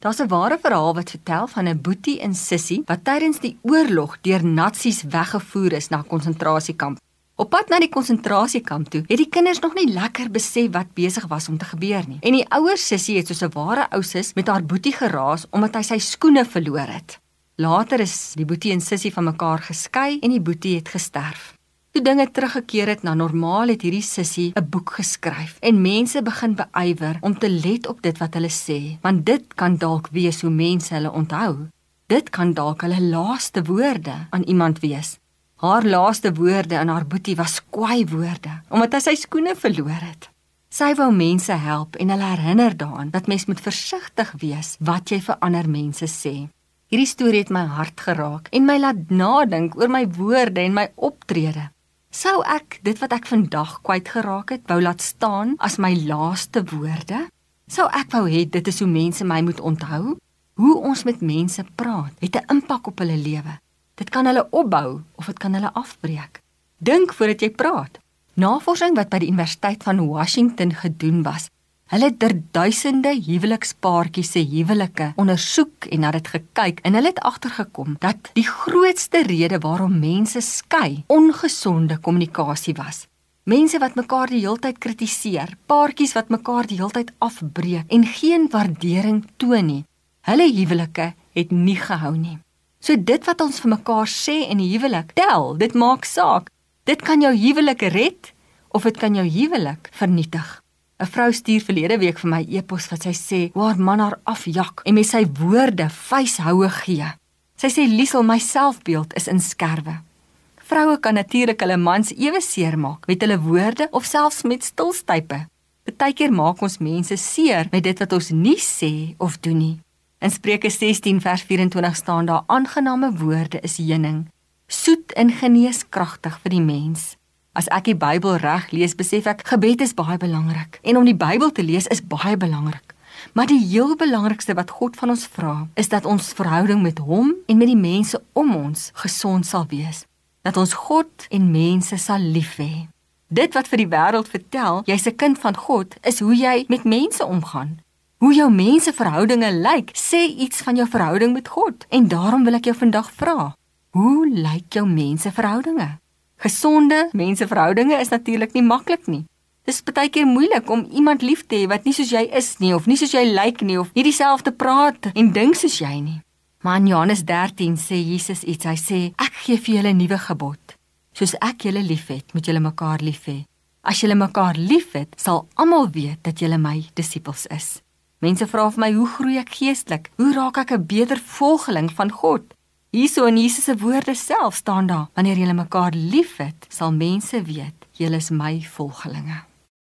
Daar's 'n ware verhaal wat vertel van 'n boetie en sussie wat tydens die oorlog deur nasies weggevoer is na 'n konsentrasiekamp. Op pad na die konsentrasiekamp toe, het die kinders nog nie lekker besef wat besig was om te gebeur nie. En die ouer sussie het soos 'n ware ou sis met haar boetie geraas omdat hy sy skoene verloor het. Later is die boetie en sussie van mekaar geskei en die boetie het gesterf. Toe dinge teruggekeer het na normaal het hierdie sussie 'n boek geskryf en mense begin beywer om te let op dit wat hulle sê, want dit kan dalk wees hoe mense hulle onthou. Dit kan dalk hulle laaste woorde aan iemand wees. Haar laaste woorde aan haar boetie was kwaai woorde omdat hy sy skoene verloor het. Sy wou mense help en hulle herinner daaraan dat mens moet versigtig wees wat jy vir ander mense sê. Hierdie storie het my hart geraak en my laat nadink oor my woorde en my optrede. Sou ek dit wat ek vandag kwyt geraak het, wou laat staan as my laaste woorde? Sou ek wou hê dit is hoe mense my moet onthou? Hoe ons met mense praat, het 'n impak op hulle lewe. Dit kan hulle opbou of dit kan hulle afbreek. Dink voordat jy praat. Navorsing wat by die Universiteit van Washington gedoen was, Hulle het duisende huwelikspaartjies se huwelike ondersoek en na dit gekyk en hulle het agtergekom dat die grootste rede waarom mense skei ongesonde kommunikasie was. Mense wat mekaar die heeltyd kritiseer, paartjies wat mekaar die heeltyd afbreek en geen waardering toon nie. Hulle huwelike het nie gehou nie. So dit wat ons vir mekaar sê in die huwelik, tel, dit maak saak. Dit kan jou huwelik red of dit kan jou huwelik vernietig. 'n Vrou stuur verlede week vir my e-pos wat sy sê haar man haar afjak en met sy woorde vuishoue gee. Sy sê Liesel, my selfbeeld is in skerwe. Vroue kan natuurlik hulle mans ewe seermaak met hulle woorde of selfs met stilstype. Partykeer maak ons mense seer met dit wat ons nie sê of doen nie. In Spreuke 16 vers 24 staan daar: Aangename woorde is heuning, soet en geneeskragtig vir die mens. As ek die Bybel reg lees, besef ek gebed is baie belangrik en om die Bybel te lees is baie belangrik. Maar die heel belangrikste wat God van ons vra, is dat ons verhouding met Hom en met die mense om ons gesond sal wees. Dat ons God en mense sal lief hê. Dit wat vir die wêreld vertel, jy's 'n kind van God, is hoe jy met mense omgaan. Hoe jou menseverhoudinge lyk, sê iets van jou verhouding met God. En daarom wil ek jou vandag vra, hoe lyk jou menseverhoudinge? Gesonde menseverhoudinge is natuurlik nie maklik nie. Dis baie keer moeilik om iemand lief te hê wat nie soos jy is nie of nie soos jy lyk nie of nie dieselfde praat en dink soos jy nie. Maar in Johannes 13 sê Jesus iets. Hy sê: "Ek gee vir julle 'n nuwe gebod. Soos ek julle liefhet, moet julle mekaar lief hê. As julle mekaar liefhet, sal almal weet dat julle my disippels is." Mense vra vir my: "Hoe groei ek geestelik? Hoe raak ek 'n beter volgeling van God?" Hierso in Jesus se woorde self staan daar: Wanneer julle mekaar liefhet, sal mense weet julle is my volgelinge.